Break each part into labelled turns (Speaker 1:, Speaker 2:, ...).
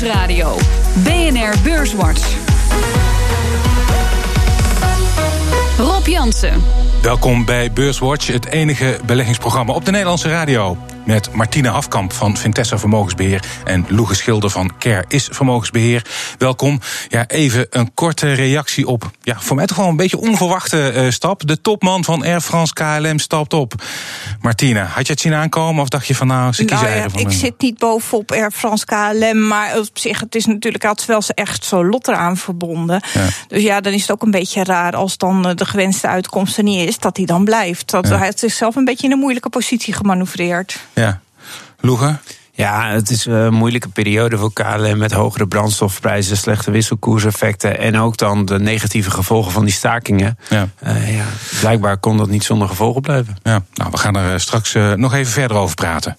Speaker 1: Nieuwsradio. BNR Beurswatch. Rob Jansen.
Speaker 2: Welkom bij Beurswatch, het enige beleggingsprogramma op de Nederlandse radio. Met Martine Hafkamp van Vintessa Vermogensbeheer en Loege Schilder van Care is Vermogensbeheer. Welkom. Ja, even een korte reactie op, ja, voor mij toch wel een beetje onverwachte uh, stap. De topman van Air France KLM stapt op. Martine, had je het zien aankomen of dacht je van nou, ze kiezen
Speaker 3: nou, ja, Ik zit niet bovenop Air France KLM, maar op zich, het is natuurlijk altijd wel echt zo lot eraan verbonden. Ja. Dus ja, dan is het ook een beetje raar als dan de gewenste uitkomst er niet is, dat hij dan blijft. Dat hij heeft zichzelf een beetje in een moeilijke positie gemanoeuvreerd.
Speaker 2: Ja. Loegen?
Speaker 4: Ja, het is een moeilijke periode voor KLM met hogere brandstofprijzen, slechte wisselkoerseffecten en ook dan de negatieve gevolgen van die stakingen. Ja. Uh, ja, blijkbaar kon dat niet zonder gevolgen blijven.
Speaker 2: Ja, nou, we gaan er eh, straks uh, nog even verder over praten.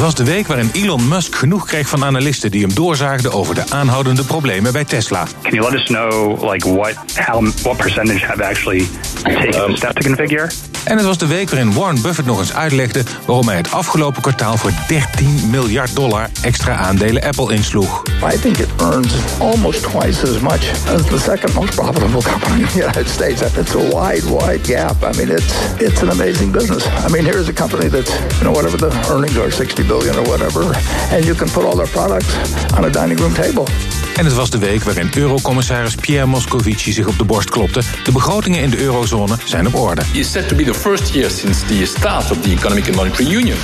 Speaker 2: Het was de week waarin Elon Musk genoeg kreeg van analisten die hem doorzaagden over de aanhoudende problemen bij Tesla.
Speaker 5: Can you let us know like what how what percentage have actually taken um, the step to configure?
Speaker 2: En het was de week waarin Warren Buffett nog eens uitlegde waarom hij het afgelopen kwartaal voor 13 miljard dollar extra aandelen Apple insloeg.
Speaker 6: I think it earns almost twice as much as the second most profitable company in the United States. It's a wide, wide gap. I mean, it's it's an amazing business. I mean, here is a company that you know whatever the earnings are, 60 billion or whatever, and you can put all their products on a dining room table.
Speaker 2: En het was de week waarin eurocommissaris Pierre Moscovici zich op de borst klopte. De begrotingen in de eurozone zijn op orde.
Speaker 7: It's said to be the first year since the start of the Economic and Monetary Union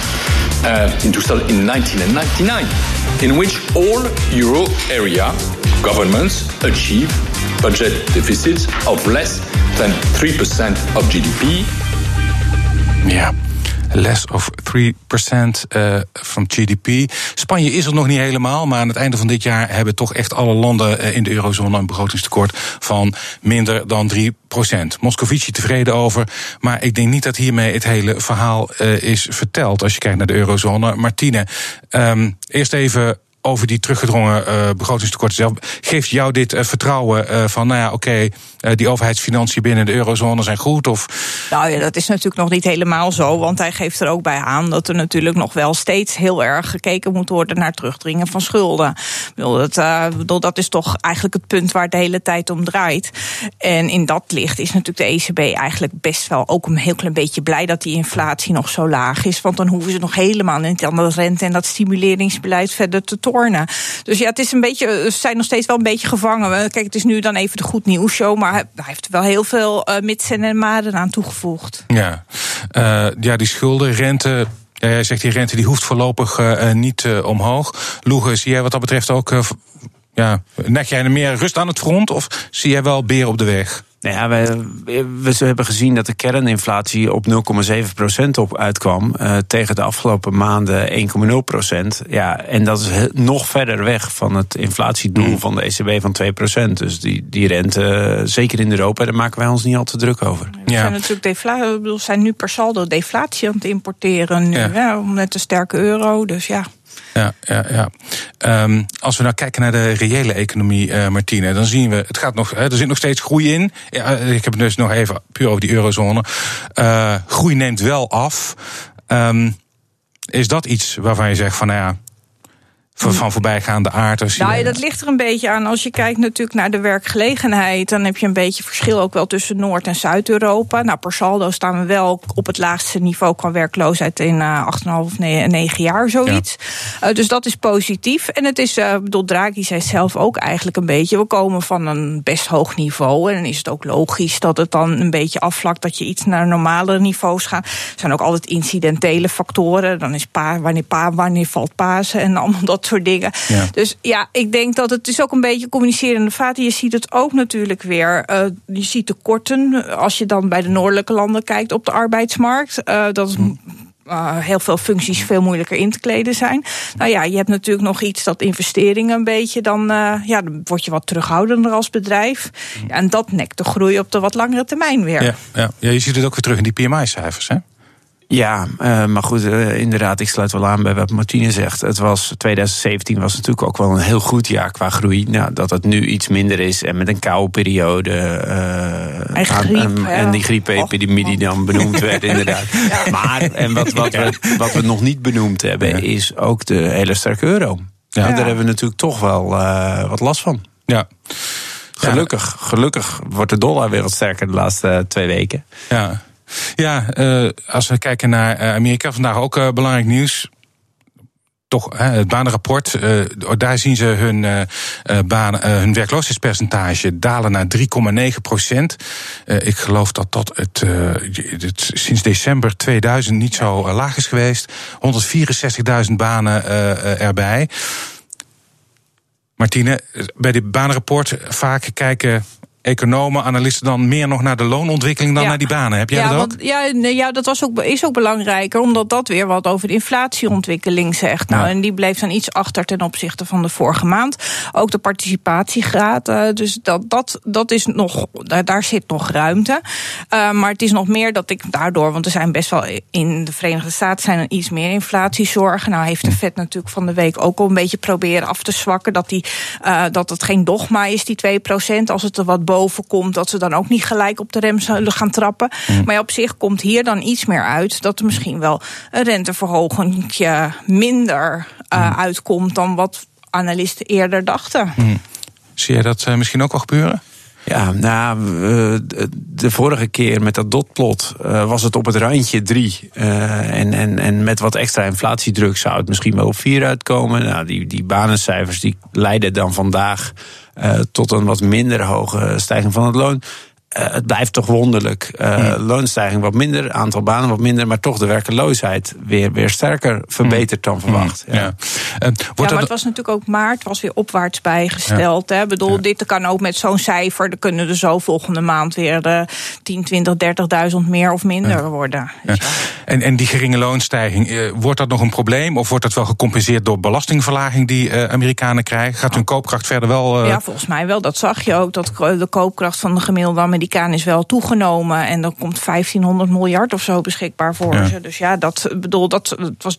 Speaker 7: uh, in 1999, in which all euro area governments achieve budget deficits of less than 3% of GDP.
Speaker 2: Ja less of 3% uh, van GDP. Spanje is er nog niet helemaal, maar aan het einde van dit jaar hebben toch echt alle landen uh, in de eurozone een begrotingstekort van minder dan 3%. Moscovici tevreden over, maar ik denk niet dat hiermee het hele verhaal uh, is verteld als je kijkt naar de eurozone. Martine, um, eerst even over die teruggedrongen uh, begrotingstekorten zelf. Geeft jou dit uh, vertrouwen uh, van, nou ja, oké, die overheidsfinanciën binnen de eurozone zijn goed? Of?
Speaker 3: Nou ja, dat is natuurlijk nog niet helemaal zo, want hij geeft er ook bij aan dat er natuurlijk nog wel steeds heel erg gekeken moet worden naar terugdringen van schulden. Bedoel, dat, dat is toch eigenlijk het punt waar het de hele tijd om draait. En in dat licht is natuurlijk de ECB eigenlijk best wel ook een heel klein beetje blij dat die inflatie nog zo laag is. Want dan hoeven ze nog helemaal niet aan dat rente en dat stimuleringsbeleid verder te tornen. Dus ja, het is een beetje, ze zijn nog steeds wel een beetje gevangen. Kijk, het is nu dan even de goed nieuws show, maar hij heeft wel heel veel uh, mitsen en maden aan toegevoegd.
Speaker 2: Ja, ja die schulden, rente. Ja, jij zegt die rente die hoeft voorlopig niet omhoog. Loege, zie jij wat dat betreft ook. Ja, nek jij er meer rust aan het front of zie jij wel beer op de weg?
Speaker 4: Nou ja, we, we hebben gezien dat de kerninflatie op 0,7% op uitkwam. Uh, tegen de afgelopen maanden 1,0%. Ja, en dat is nog verder weg van het inflatiedoel mm. van de ECB van 2%. Dus die, die rente, zeker in Europa, daar maken wij ons niet al te druk over.
Speaker 3: We ja. zijn natuurlijk deflatie, we zijn nu per saldo deflatie aan het importeren. Nu, ja. Ja, met de sterke euro. Dus ja.
Speaker 2: Ja, ja, ja. Um, als we nou kijken naar de reële economie, uh, Martine, dan zien we, het gaat nog, er zit nog steeds groei in. Ja, ik heb het dus nog even puur over die eurozone. Uh, groei neemt wel af. Um, is dat iets waarvan je zegt van, nou ja, van voorbijgaande aard? Als
Speaker 3: nou, dat ligt er een beetje aan. Als je kijkt natuurlijk naar de werkgelegenheid, dan heb je een beetje verschil ook wel tussen Noord- en Zuid-Europa. Nou, per saldo staan we wel op het laagste niveau qua werkloosheid in uh, 8,5 of 9 jaar, zoiets. Ja. Uh, dus dat is positief. En het is, uh, bedoel, Draghi zei zelf ook eigenlijk een beetje, we komen van een best hoog niveau. En dan is het ook logisch dat het dan een beetje afvlakt, dat je iets naar normalere niveaus gaat. Er zijn ook altijd incidentele factoren. Dan is pa, wanneer pa, wanneer valt Pasen en allemaal dat soort dingen. Ja. Dus ja, ik denk dat het is ook een beetje communicerende vaten. Je ziet het ook natuurlijk weer. Uh, je ziet tekorten als je dan bij de noordelijke landen kijkt op de arbeidsmarkt. Uh, dat is hm. Uh, heel veel functies veel moeilijker in te kleden zijn. Nou ja, je hebt natuurlijk nog iets dat investeringen een beetje dan, uh, ja, dan word je wat terughoudender als bedrijf. Ja, en dat nekt de groei op de wat langere termijn weer.
Speaker 2: Ja, ja. ja, je ziet het ook weer terug in die PMI-cijfers, hè?
Speaker 4: Ja, uh, maar goed, uh, inderdaad, ik sluit wel aan bij wat Martine zegt. Het was, 2017 was natuurlijk ook wel een heel goed jaar qua groei. Nou, dat het nu iets minder is en met een koude periode. Uh,
Speaker 3: en, griep,
Speaker 4: en, en die griepepidemie die dan benoemd werd, inderdaad. Ja. Maar, en wat, wat, we, wat we nog niet benoemd hebben, is ook de hele sterke euro. Ja. Daar hebben we natuurlijk toch wel wat last van.
Speaker 2: Ja.
Speaker 4: Gelukkig, gelukkig wordt de dollar weer wat sterker de laatste twee weken.
Speaker 2: Ja. Ja, uh, als we kijken naar eh, Amerika, vandaag ook uh, belangrijk nieuws toch het banenrapport, daar zien ze hun, baan, hun werkloosheidspercentage dalen naar 3,9 procent. ik geloof dat dat het, het, sinds december 2000 niet zo laag is geweest. 164.000 banen erbij. Martine, bij dit banenrapport vaak kijken economen, analisten dan meer nog naar de loonontwikkeling dan naar die banen. Heb jij
Speaker 3: ja,
Speaker 2: dat
Speaker 3: ook? ja, nee, ja, dat was ook, is ook belangrijker, omdat dat weer wat over de inflatieontwikkeling zegt. Nou, en die bleef dan iets achter ten opzichte van de vorige maand. Ook de participatiegraad, uh, dus dat, dat, dat is nog, daar, daar zit nog ruimte. Uh, maar het is nog meer dat ik daardoor, want er zijn best wel in de Verenigde Staten zijn er iets meer inflatiezorgen. Nou heeft de Fed natuurlijk van de week ook al een beetje proberen af te zwakken dat, die, uh, dat het geen dogma is, die 2%, als het er wat boven boven komt, dat ze dan ook niet gelijk op de rem zullen gaan trappen. Mm. Maar ja, op zich komt hier dan iets meer uit dat er misschien wel een renteverhoging minder uh, uitkomt dan wat analisten eerder dachten.
Speaker 2: Mm. Zie jij dat uh, misschien ook al gebeuren?
Speaker 4: Ja, nou, de vorige keer met dat dotplot uh, was het op het randje 3. Uh, en, en, en met wat extra inflatiedruk zou het misschien wel op 4 uitkomen. Nou, die, die banencijfers die leiden dan vandaag tot een wat minder hoge stijging van het loon. Uh, het blijft toch wonderlijk. Uh, Loonstijging wat minder, aantal banen wat minder, maar toch de werkeloosheid weer, weer sterker verbeterd dan verwacht.
Speaker 3: Ja, ja. ja. maar het was natuurlijk ook maart, was weer opwaarts bijgesteld. Ja. Hè? bedoel, dit kan ook met zo'n cijfer, dan kunnen er zo volgende maand weer de 10, 20, 30.000 meer of minder worden. Dus
Speaker 2: en, en die geringe loonstijging, uh, wordt dat nog een probleem? Of wordt dat wel gecompenseerd door belastingverlaging die Amerikanen krijgen? Gaat hun koopkracht verder wel.
Speaker 3: Ja, volgens mij wel. Dat zag je ook, dat de koopkracht van de gemiddelde Amerikaan is wel toegenomen. En er komt 1500 miljard of zo beschikbaar voor ja. ze. Dus ja, dat bedoel, dat het was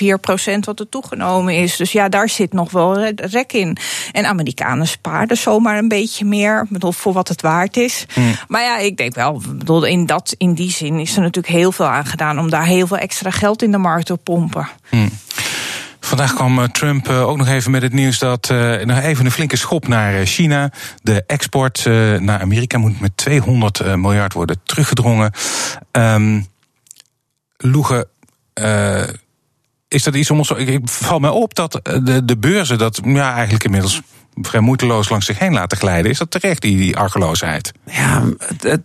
Speaker 3: 3,4 procent wat er toegenomen is. Dus ja, daar zit nog wel rek in. En Amerikanen spaarden zomaar een beetje meer. bedoel, voor wat het waard is. Mm. Maar ja, ik denk wel, bedoel, in, dat, in die zin is er natuurlijk heel veel aan gedaan om daar heel veel extra geld in de markt te pompen.
Speaker 2: Mm. Vandaag kwam eh, Trump eh, ook nog even met het nieuws dat uh, nog even een flinke schop naar China. De export naar Amerika moet met 200 miljard worden teruggedrongen. Um, Loege, uh, is dat iets om ons. Ik val mij op dat de, de beurzen dat ja, eigenlijk inmiddels vrij moeiteloos langs zich heen laten glijden. Is dat terecht, die, die argeloosheid?
Speaker 4: Ja, het,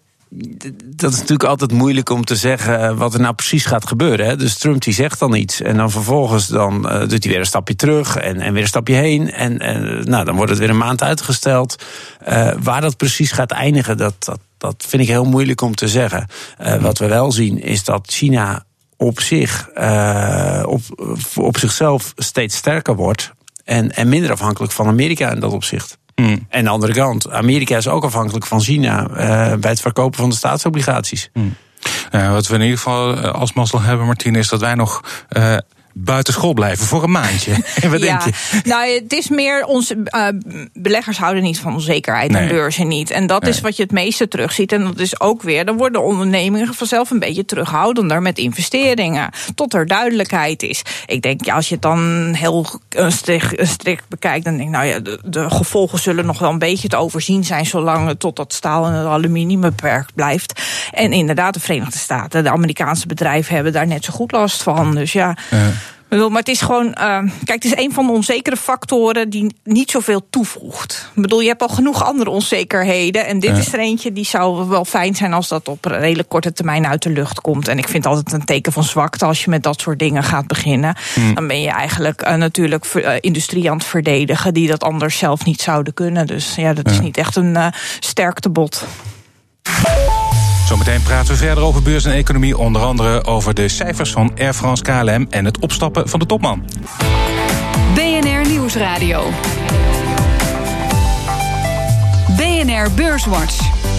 Speaker 4: dat is natuurlijk altijd moeilijk om te zeggen eh, wat er nou precies gaat gebeuren. Hè? Dus Trump die zegt dan iets en dan vervolgens dan, uh, doet hij weer een stapje terug en, en weer een stapje heen. En, en nou, dan wordt het weer een maand uitgesteld. Uh, waar dat precies gaat eindigen, dat, dat, dat vind ik heel moeilijk om te zeggen. Uh, wat we wel zien is dat China op zich, op, op zichzelf steeds sterker wordt. En, en minder afhankelijk van Amerika in dat opzicht. Mm. En de andere kant, Amerika is ook afhankelijk van China uh, bij het verkopen van de staatsobligaties.
Speaker 2: Mm. Uh, wat we in ieder geval eh, als mazzel hebben, Martine, is dat wij nog uh, buitenschool blijven voor een maandje. Wat ja, denk je?
Speaker 3: Nou, het is meer onze uh, beleggers houden niet van onzekerheid nee. en beurzen niet. En dat nee. is wat je het meeste terugziet. En dat is ook weer, dan worden ondernemingen vanzelf een beetje terughoudender met investeringen. Tot er duidelijkheid is. Ik denk, ja, als je het dan heel strikt, strikt bekijkt, dan denk ik, nou ja, de, de, gevolgen zullen nog wel een beetje te overzien zijn, zolang het tot dat staal en het aluminium beperkt blijft. En inderdaad, de Verenigde Staten, de Amerikaanse bedrijven hebben daar net zo goed last van. Dus ja. ja. Bedoel, maar het is gewoon. Uh, kijk, het is een van de onzekere factoren die niet zoveel toevoegt. Ik bedoel, je hebt al genoeg andere onzekerheden. En dit ja. is er eentje die zou wel fijn zijn als dat op een redelijk korte termijn uit de lucht komt. En ik vind altijd een teken van zwakte als je met dat soort dingen gaat beginnen. Hmm. Dan ben je eigenlijk uh, natuurlijk uh, industrie aan het verdedigen die dat anders zelf niet zouden kunnen. Dus ja, dat is niet echt een uh, sterktebod.
Speaker 2: Zometeen praten we verder over beurs en economie. Onder andere over de cijfers van Air France KLM en het opstappen van de topman.
Speaker 1: BNR Nieuwsradio. BNR Beurswatch.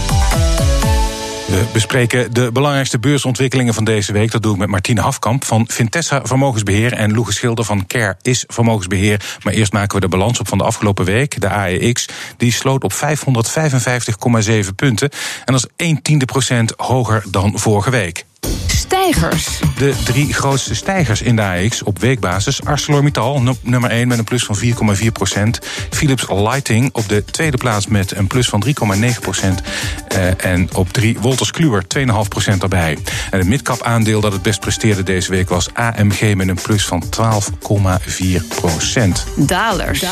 Speaker 2: We bespreken de belangrijkste beursontwikkelingen van deze week. Dat doe ik met Martine Hafkamp van Vintessa Vermogensbeheer en Loege Schilder van Care is Vermogensbeheer. Maar eerst maken we de balans op van de afgelopen week. De AEX die sloot op 555,7 punten. En dat is 1 tiende procent hoger dan vorige week.
Speaker 1: Stijgers.
Speaker 2: De drie grootste stijgers in de AX op weekbasis. ArcelorMittal, nummer 1 met een plus van 4,4 procent. Philips Lighting op de tweede plaats met een plus van 3,9 procent. Uh, en op 3 Wolters Kluwer, 2,5 procent erbij. En het midcap aandeel dat het best presteerde deze week was AMG met een plus van 12,4 procent.
Speaker 1: Dalers.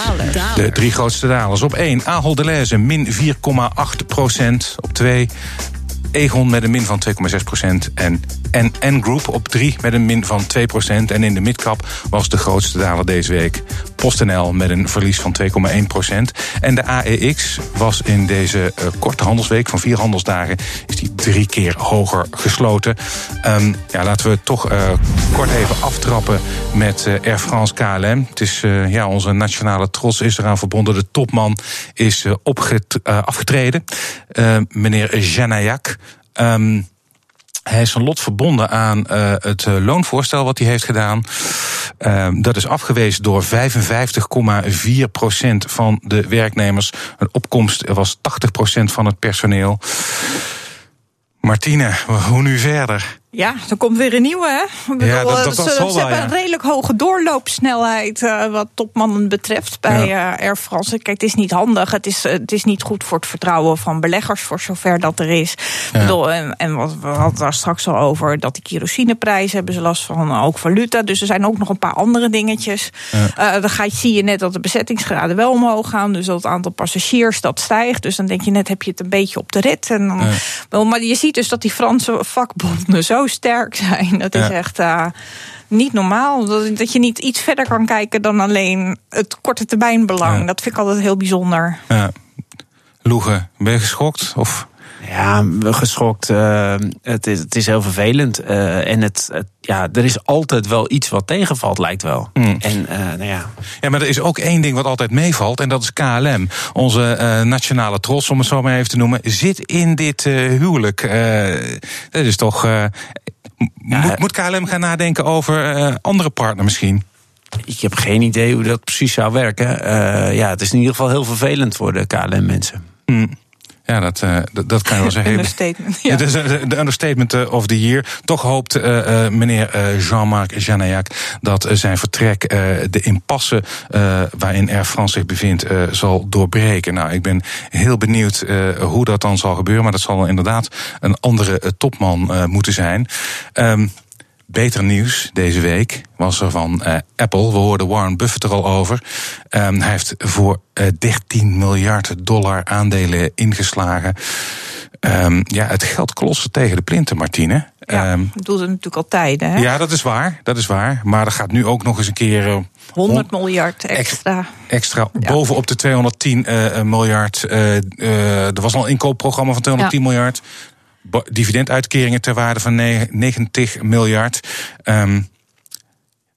Speaker 2: De drie grootste dalers. Op 1 Ahold Delhaize, min 4,8 procent. Op 2 Egon met een min van 2,6% En NN Group op 3 met een min van 2% En in de midcap was de grootste daler deze week PostNL met een verlies van 2,1% En de AEX was in deze uh, korte handelsweek van vier handelsdagen... is die drie keer hoger gesloten. Um, ja, laten we toch uh, kort even aftrappen met uh, Air France KLM. Het is ja, onze nationale trots is eraan verbonden. De topman is afgetreden. meneer Janayak. Um, hij is zijn lot verbonden aan uh, het loonvoorstel wat hij heeft gedaan. Uh, dat is afgewezen door 55,4% van de werknemers. Een opkomst was 80% van het personeel. Martine, hoe nu verder?
Speaker 3: Ja, er komt weer een nieuwe, hè?
Speaker 2: Ik bedoel, ja, dat, dat,
Speaker 3: dat ze, ze hebben een redelijk hoge doorloopsnijheid uh, wat topmannen betreft bij ja. uh, Air France. Kijk, het is niet handig. Het is, het is niet goed voor het vertrouwen van beleggers, voor zover dat er is. Ja. Bedoel, en, en wat, we hadden daar straks al over, dat die kerosineprijzen hebben ze last van, ook valuta. Dus er zijn ook nog een paar andere dingetjes. Dan ga je, zie je net dat de bezettingsgraden wel omhoog gaan. Dus dat het aantal passagiers dat stijgt. Dus dan denk je net, heb je het een beetje op de rit. En dan, Maar je ziet dus dat die Franse vakbonden zo sterk zijn. Dat is ja. echt uh, niet normaal. Dat, dat, je niet iets verder kan kijken dan alleen het korte termijnbelang. Ja. Dat vind ik altijd heel bijzonder.
Speaker 2: Ja. Loegen, ben je geschokt? Of...
Speaker 4: Ja, geschokt. Uh, het, is, het is heel vervelend. Uh, en het, het, ja, er is altijd wel iets wat tegenvalt, lijkt wel.
Speaker 2: Mm.
Speaker 4: En, uh, nou ja.
Speaker 2: ja, maar er is ook één ding wat altijd meevalt. En dat is KLM. Onze nationale trots, om het zo maar even te noemen, zit in dit huwelijk. dat is toch. Ja, moet, moet KLM gaan nadenken over andere partner misschien?
Speaker 4: Ik heb geen idee hoe dat precies zou werken. ja, het is in ieder geval heel vervelend voor de KLM-mensen.
Speaker 2: Mm. Ja, dat, uh, dat, dat, kan je wel zeggen.
Speaker 3: understatement. Ja.
Speaker 2: Het is de understatement of the year. Toch hoopt uh, meneer Jean-Marc Janayak dat zijn vertrek de impasse waarin Air France zich bevindt zal doorbreken. Nou, ik ben heel benieuwd hoe dat dan zal gebeuren. Maar dat zal inderdaad een andere topman moeten zijn. Um, Beter nieuws deze week was er van uh, Apple. We hoorden Warren Buffett er al over. Um, hij heeft voor uh, 13 miljard dollar aandelen ingeslagen. Um, ja, het geld klossen tegen de plinten, Martine.
Speaker 3: Ja, um, dat doet het natuurlijk al tijden. Hè?
Speaker 2: Ja, dat is waar. Dat is waar. Maar er gaat nu ook nog eens een keer. Uh,
Speaker 3: 100 miljard extra.
Speaker 2: Extra. Ja. Bovenop de 210 uh, miljard. Uh, er was al een inkoopprogramma van 210 ja. miljard dividenduitkeringen ter waarde van 90 miljard. Um,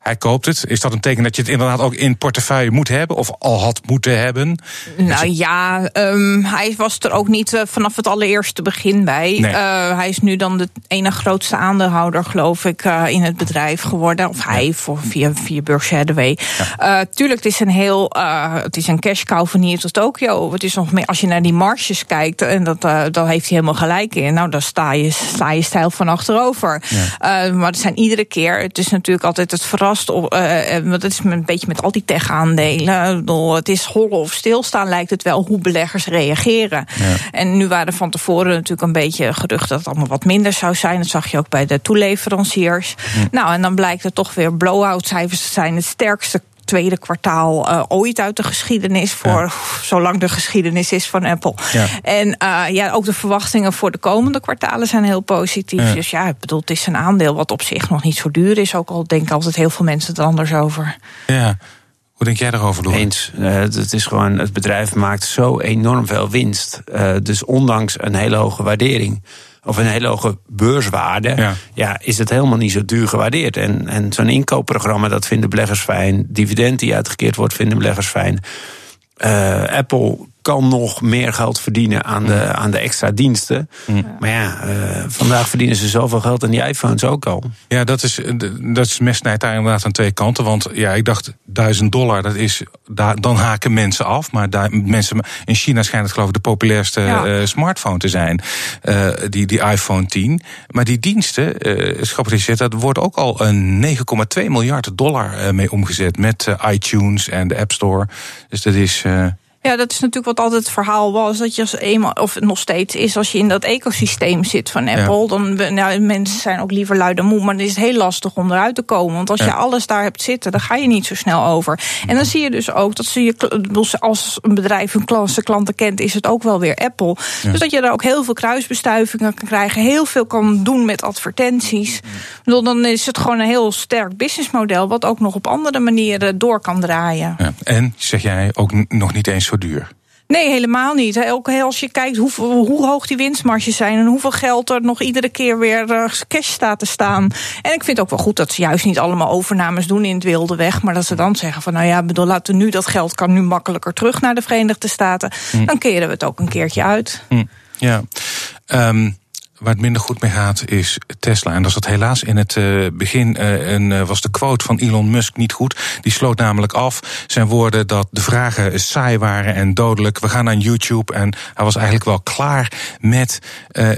Speaker 2: hij koopt het. Is dat een teken dat je het inderdaad ook in portefeuille moet hebben? Of al had moeten hebben?
Speaker 3: Nou ja, um, hij was er ook niet uh, vanaf het allereerste begin bij.
Speaker 2: Nee.
Speaker 3: Uh, hij is nu dan de ene grootste aandeelhouder, geloof ik, uh, in het bedrijf geworden. Of hij, voor, via, via Berkshire Hathaway. Ja. tuurlijk, het is een heel... het is een cash cow van hier tot Tokio. Het is nog meer, als je naar die marges kijkt... en dat, daar heeft hij helemaal gelijk in. Nou, daar sta je, sta je stijl van achterover.
Speaker 2: Ja.
Speaker 3: maar het zijn iedere keer... Het is natuurlijk altijd het verrassend want uh, dat is een beetje met al die tech-aandelen. Het is hollen of stilstaan, lijkt het wel hoe beleggers reageren.
Speaker 2: Ja.
Speaker 3: En nu waren van tevoren natuurlijk een beetje gerucht dat het allemaal wat minder zou zijn. Dat zag je ook bij de toeleveranciers.
Speaker 2: Hm.
Speaker 3: Nou, en dan blijkt het toch weer blow-out cijfers te zijn. Het sterkste tweede kwartaal uh, ooit uit de geschiedenis. Voor
Speaker 2: Ja.
Speaker 3: zolang de geschiedenis is van Apple.
Speaker 2: Ja.
Speaker 3: En uh, ja, ook de verwachtingen voor de komende kwartalen zijn heel positief.
Speaker 2: Ja.
Speaker 3: Dus ja, ik bedoel, het is een aandeel wat op zich nog niet zo duur is. Ook al denken altijd heel veel mensen er anders over.
Speaker 2: Ja. Hoe denk jij daarover, Loer?
Speaker 4: Eens. Uh, het, is gewoon, het bedrijf maakt zo enorm veel winst. Uh, dus ondanks een hele hoge waardering of een hele hoge beurswaarde,
Speaker 2: ja.
Speaker 4: ja. is het helemaal niet zo duur gewaardeerd. En, en zo'n inkoopprogramma, dat vinden beleggers fijn. Dividend die uitgekeerd wordt, vinden beleggers fijn. Uh, Apple kan nog meer geld verdienen aan de, aan de extra diensten. Maar ja, uh, vandaag verdienen ze zoveel geld aan die iPhones ook al.
Speaker 2: Ja, dat is, dat is mesnijd daar inderdaad aan twee kanten. Want ja, ik dacht 1000 dollar, dat is, daar, dan haken mensen af. Maar daar, mensen, in China schijnt het geloof ik de populairste ja. smartphone te zijn. Uh, die, die iPhone 10. Maar die diensten, uh, dat wordt ook al een 9,2 miljard dollar mee omgezet. Met iTunes en de App Store. Dus dat is.
Speaker 3: Ja, dat is natuurlijk wat altijd het verhaal was. Dat je als eenmaal, of nog steeds is, als je in dat ecosysteem zit van Apple, dan nou, mensen zijn ook liever lui dan moe. Maar dan is het heel lastig om eruit te komen. Want als je alles daar hebt zitten, dan ga je niet zo snel over. En dan zie je dus ook dat ze je, als een bedrijf hun klanten, klanten kent, is het ook wel weer Apple. Dus dat je daar ook heel veel kruisbestuivingen kan krijgen, heel veel kan doen met advertenties. Bedoel, dan is het gewoon een heel sterk businessmodel, wat ook nog op andere manieren door kan draaien.
Speaker 2: Ja. En zeg jij ook nog niet eens zo duur.
Speaker 3: Nee, helemaal niet. Ook als je kijkt hoe, hoe hoog die winstmarges zijn en hoeveel geld er nog iedere keer weer eh, cash staat te staan. En ik vind het ook wel goed dat ze juist niet allemaal overnames doen in het wilde weg, maar dat ze dan zeggen van nou ja, bedoel, laten we nu dat geld kan nu makkelijker terug naar de Verenigde Staten. Hm. Dan keren we het ook een keertje uit.
Speaker 2: Hm. Ja. Um Waar het minder goed mee gaat is Tesla. En dat zat helaas in het uh, begin. Uh, een, uh, was de quote van Elon Musk niet goed. Die sloot namelijk af zijn woorden dat de vragen saai waren en dodelijk. We gaan naar YouTube. En hij was eigenlijk wel klaar met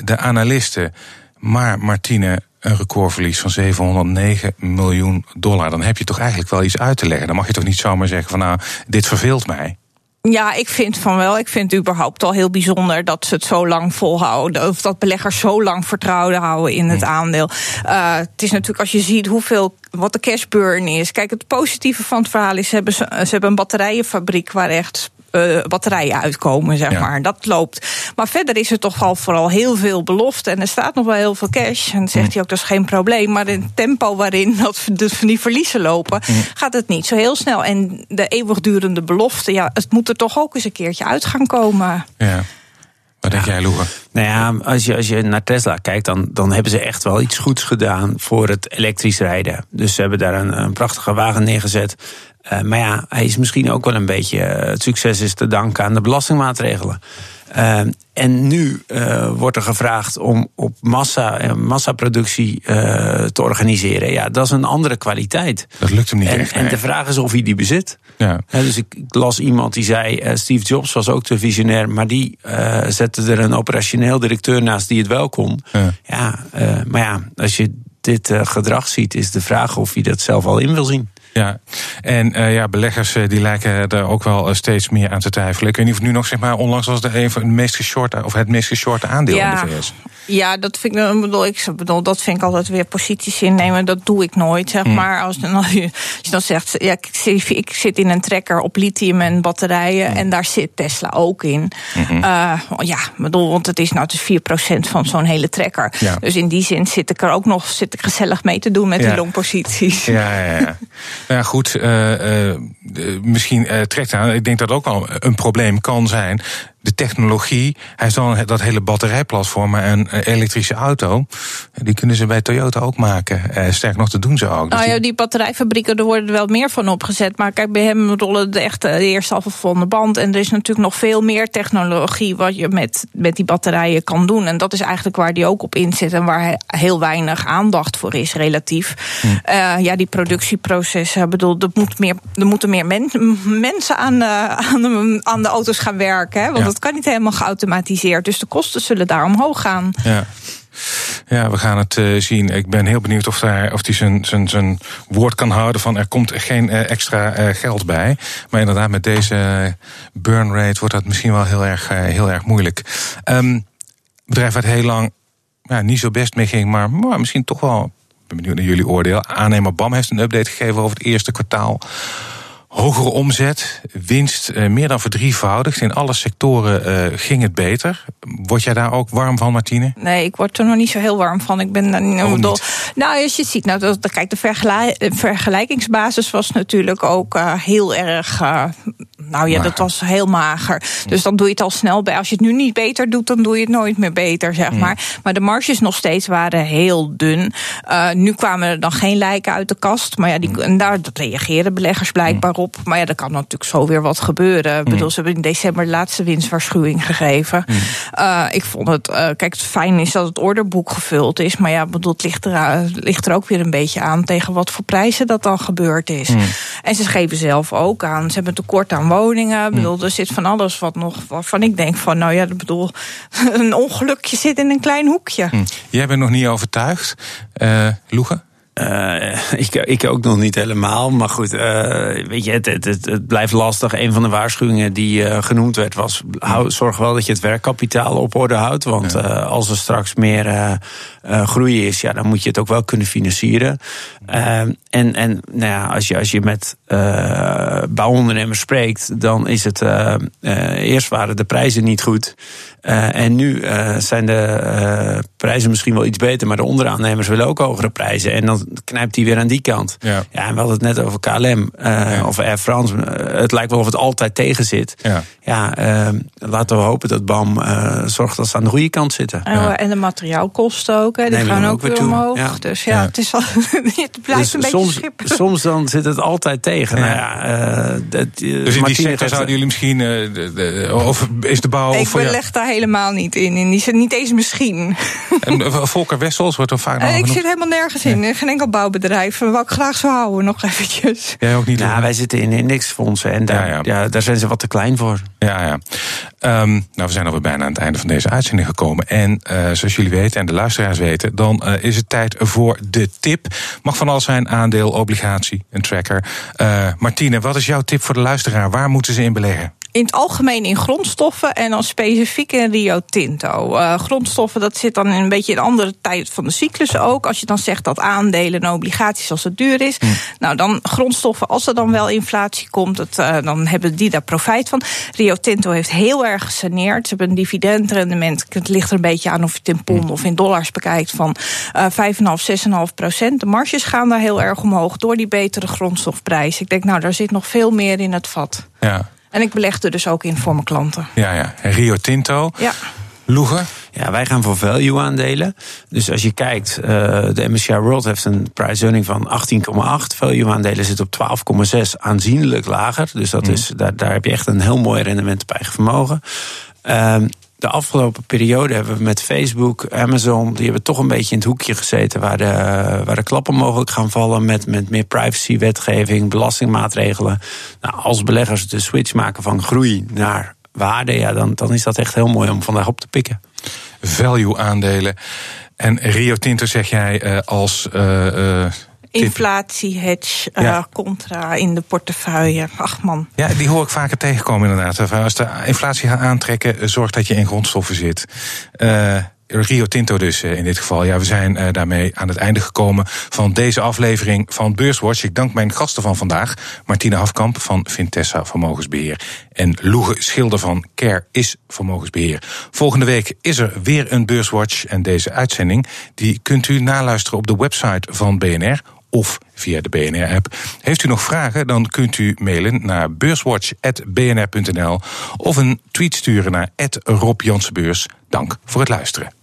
Speaker 2: de analisten. Maar Martine, een recordverlies van 709 miljoen dollar. Dan heb je toch eigenlijk wel iets uit te leggen. Dan mag je toch niet zomaar zeggen van nou, dit verveelt mij.
Speaker 3: Ja, ik vind van wel. Ik vind het überhaupt al heel bijzonder dat ze het zo lang volhouden. Of dat beleggers zo lang vertrouwen houden in het aandeel. Uh, het is natuurlijk als je ziet hoeveel wat de cash burn is. Kijk, het positieve van het verhaal is: ze hebben, ze hebben een batterijenfabriek waar echt uh, batterijen uitkomen, zeg maar. Dat loopt. Maar verder is er toch al vooral heel veel belofte. En er staat nog wel heel veel cash. En dan zegt hij ook, dat is geen probleem. Maar in het tempo waarin dat, van die verliezen lopen... gaat het niet zo heel snel. En de eeuwigdurende belofte... ja, het moet er toch ook eens een keertje uit gaan komen.
Speaker 2: Ja. Wat denk jij, Loeger?
Speaker 4: Nou ja, als je, als je naar Tesla kijkt, dan, dan hebben ze echt wel iets goeds gedaan voor het elektrisch rijden. Dus ze hebben daar een, een prachtige wagen neergezet. Uh, maar ja, hij is misschien ook wel een beetje. Uh, het succes is te danken aan de belastingmaatregelen. Uh, en nu wordt er gevraagd om op massa, massaproductie te organiseren. Ja, dat is een andere kwaliteit.
Speaker 2: Dat lukt hem niet
Speaker 4: en,
Speaker 2: echt.
Speaker 4: En de vraag is of hij die bezit.
Speaker 2: Ja.
Speaker 4: dus ik, ik, las iemand die zei: Steve Jobs was ook te visionair, maar die zette er een operationeel directeur naast die het wel kon. Ja, ja maar ja, als je dit gedrag ziet, is de vraag of hij dat zelf al in wil zien.
Speaker 2: Ja, en uh, ja, beleggers uh, die lijken er ook wel uh, steeds meer aan te twijfelen. Ik weet niet of nu nog, zeg maar, onlangs was de een van het meest geshorte, of het meest geshorte aandeel ja. in de VS.
Speaker 3: Ja, dat vind ik, bedoel, ik bedoel, dat vind ik altijd weer posities innemen. Dat doe ik nooit, zeg hm. maar. Als, als, je, als je dan zegt, ja, ik, zit, ik zit in een trekker op lithium en batterijen. Hm. En daar zit Tesla ook in. Mm ja, bedoel, want het is nou dus 4% van zo'n hele trekker. Ja. Dus in die zin zit ik er ook nog zit ik gezellig mee te doen met die longposities.
Speaker 2: Ja, ja, ja. ja goed, uh, uh, misschien trekt aan. Ik denk dat ook al een probleem kan zijn de technologie. Hij heeft dan dat hele batterijplatform en een elektrische auto. Die kunnen ze bij Toyota ook maken. Eh, sterk nog, dat doen ze ook.
Speaker 3: Dus nou ja, die batterijfabrieken, er worden er wel meer van opgezet. Maar kijk, bij hem rollen de echt de eerste afgevonden band. En er is natuurlijk nog veel meer technologie wat je met, met die batterijen kan doen. En dat is eigenlijk waar die ook op inzet. En waar heel weinig aandacht voor is, relatief. Hm. Uh, ja, die productieprocessen. bedoel, er, moet meer, er moeten meer men, mensen aan, uh, aan, de, aan de auto's gaan werken. Hè, want dat kan niet helemaal geautomatiseerd. Dus de kosten zullen daar omhoog gaan.
Speaker 2: Ja. Ja, we gaan het uh, zien. Ik ben heel benieuwd of, hij of zijn, zijn, zijn woord kan houden van er komt geen uh, extra uh, geld bij. Maar inderdaad, met deze burn rate wordt dat misschien wel heel erg, heel erg moeilijk. Um, bedrijf wat heel lang ja, niet zo best mee ging, maar, maar misschien toch wel. Ik ben benieuwd naar jullie oordeel. Aannemer BAM heeft een update gegeven over het eerste kwartaal. Hogere omzet, winst uh, meer dan verdrievoudigd. In alle sectoren uh, ging het beter. Word jij daar ook warm van, Martine?
Speaker 3: Nee, ik word er nog niet zo heel warm van. Ik ben daar niet. Dol. Nou, als je ziet, nou, dat, kijk, de vergelijkingsbasis was natuurlijk ook uh, heel erg Nou ja, dat was heel mager. Dus dan doe je het al snel bij. Als je het nu niet beter doet, dan doe je het nooit meer beter, zeg maar. Maar de marges nog steeds waren heel dun. Nu kwamen er dan geen lijken uit de kast. Maar ja, die, en daar dat reageren beleggers blijkbaar Maar ja, er kan natuurlijk zo weer wat gebeuren. Ik bedoel, ze hebben in december de laatste winstwaarschuwing gegeven. Uh, ik vond het, uh, kijk, het fijn is dat het orderboek gevuld is. Maar ja, bedoel, het ligt er, ligt er ook weer een beetje aan tegen wat voor prijzen dat dan gebeurd is. Mm. En ze geven zelf ook aan. Ze hebben tekort aan woningen. Ik bedoel, er zit van alles wat nog waarvan ik denk van, nou ja, ik bedoel, een ongelukje zit in een klein hoekje.
Speaker 2: Jij bent nog niet overtuigd, uh, Loegen?
Speaker 4: Uh, ik, ik ook nog niet helemaal. Maar goed, uh, weet je, het, het, het, blijft lastig. Een van de waarschuwingen die uh, genoemd werd was... Hou, zorg wel dat je het werkkapitaal op orde houdt. Want ja. als er straks meer groei is... Ja, dan moet je het ook wel kunnen financieren. en en nou ja, als, je, als je met bouwondernemers spreekt... dan is het... eerst waren de prijzen niet goed... En nu zijn de prijzen misschien wel iets beter, maar de onderaannemers willen ook hogere prijzen. En dan knijpt hij weer aan die kant. Ja, ja en we hadden het net over KLM ja. of Air France. het lijkt wel of het altijd tegen zit. Ja, ja laten we hopen dat BAM zorgt dat ze aan de goede kant zitten.
Speaker 3: En, en de materiaalkosten ook, hè, die Neem gaan ook weer toe. omhoog. Dus ja, het, is al, het blijft dus een beetje
Speaker 4: soms,
Speaker 3: schip.
Speaker 4: Soms dan zit het altijd tegen. Nou ja,
Speaker 2: dat, dus in die sector zouden jullie misschien, de, de, of is de bouw...
Speaker 3: Ik beleg daar helemaal niet in. in die niet eens misschien.
Speaker 2: En Volker Wessels wordt er vaak
Speaker 3: Ik zit helemaal nergens in. Nee. Geen enkel bouwbedrijf. Wat ik graag zou houden, nog eventjes.
Speaker 2: Jij ook niet?
Speaker 4: Nou, wij zitten in indexfondsen en daar, ja, ja. ja, daar zijn ze wat te klein voor.
Speaker 2: Ja, ja. Um, nou, we zijn alweer bijna aan het einde van deze uitzending gekomen. En uh, zoals jullie weten en de luisteraars weten, dan uh, is het tijd voor de tip. Mag van alles zijn: aandeel, obligatie, een tracker. Uh, Martine, wat is jouw tip voor de luisteraar? Waar moeten ze in beleggen?
Speaker 3: In het algemeen in grondstoffen en dan specifiek in Rio Tinto. Uh, grondstoffen, dat zit dan in een beetje in een andere tijd van de cyclus ook. Als je dan zegt dat aandelen en obligaties als het duur is. Mm. Nou, dan grondstoffen, als er dan wel inflatie komt, het, uh, dan hebben die daar profijt van. Rio Tinto heeft heel erg gesaneerd. Ze hebben een dividendrendement, het ligt er een beetje aan of je het in pond of in dollars bekijkt, van uh, 5,5, 6,5 procent. De marges gaan daar heel erg omhoog door die betere grondstofprijs. Ik denk, nou, daar zit nog veel meer in het vat.
Speaker 2: Ja.
Speaker 3: En ik beleg er dus ook in voor mijn klanten.
Speaker 2: Ja, ja. En Rio Tinto.
Speaker 3: Ja.
Speaker 2: Loegen?
Speaker 4: Ja, wij gaan voor value aandelen. Dus als je kijkt, uh, de MSCI World heeft een price earning van 18,8. Value aandelen zitten op 12,6, aanzienlijk lager. Dus dat mm. is, daar, daar heb je echt een heel mooi rendement op eigen vermogen. Uh, de afgelopen periode hebben we met Facebook, Amazon, die hebben toch een beetje in het hoekje gezeten waar de, waar de klappen mogelijk gaan vallen met, met meer privacy-wetgeving, belastingmaatregelen. Nou, als beleggers de switch maken van groei naar waarde, ja, dan, dan is dat echt heel mooi om vandaag op te pikken.
Speaker 2: Value aandelen. En Rio Tinto zeg jij uh, als. Uh, uh
Speaker 3: Inflatie-hedge ja. uh, contra in de portefeuille. Ach man.
Speaker 2: Ja, die hoor ik vaker tegenkomen inderdaad. Als de inflatie gaat aantrekken, zorg dat je in grondstoffen zit. Uh, Rio Tinto dus in dit geval. Ja, we zijn daarmee aan het einde gekomen van deze aflevering van Beurswatch. Ik dank mijn gasten van vandaag. Martine Hafkamp van Vintessa Vermogensbeheer. En Loege Schilder van Care is Vermogensbeheer. Volgende week is er weer een Beurswatch. En deze uitzending die kunt u naluisteren op de website van BNR of via de BNR-app. Heeft u nog vragen, dan kunt u mailen naar beurswatch.bnr.nl of een tweet sturen naar Rob Dank voor het luisteren.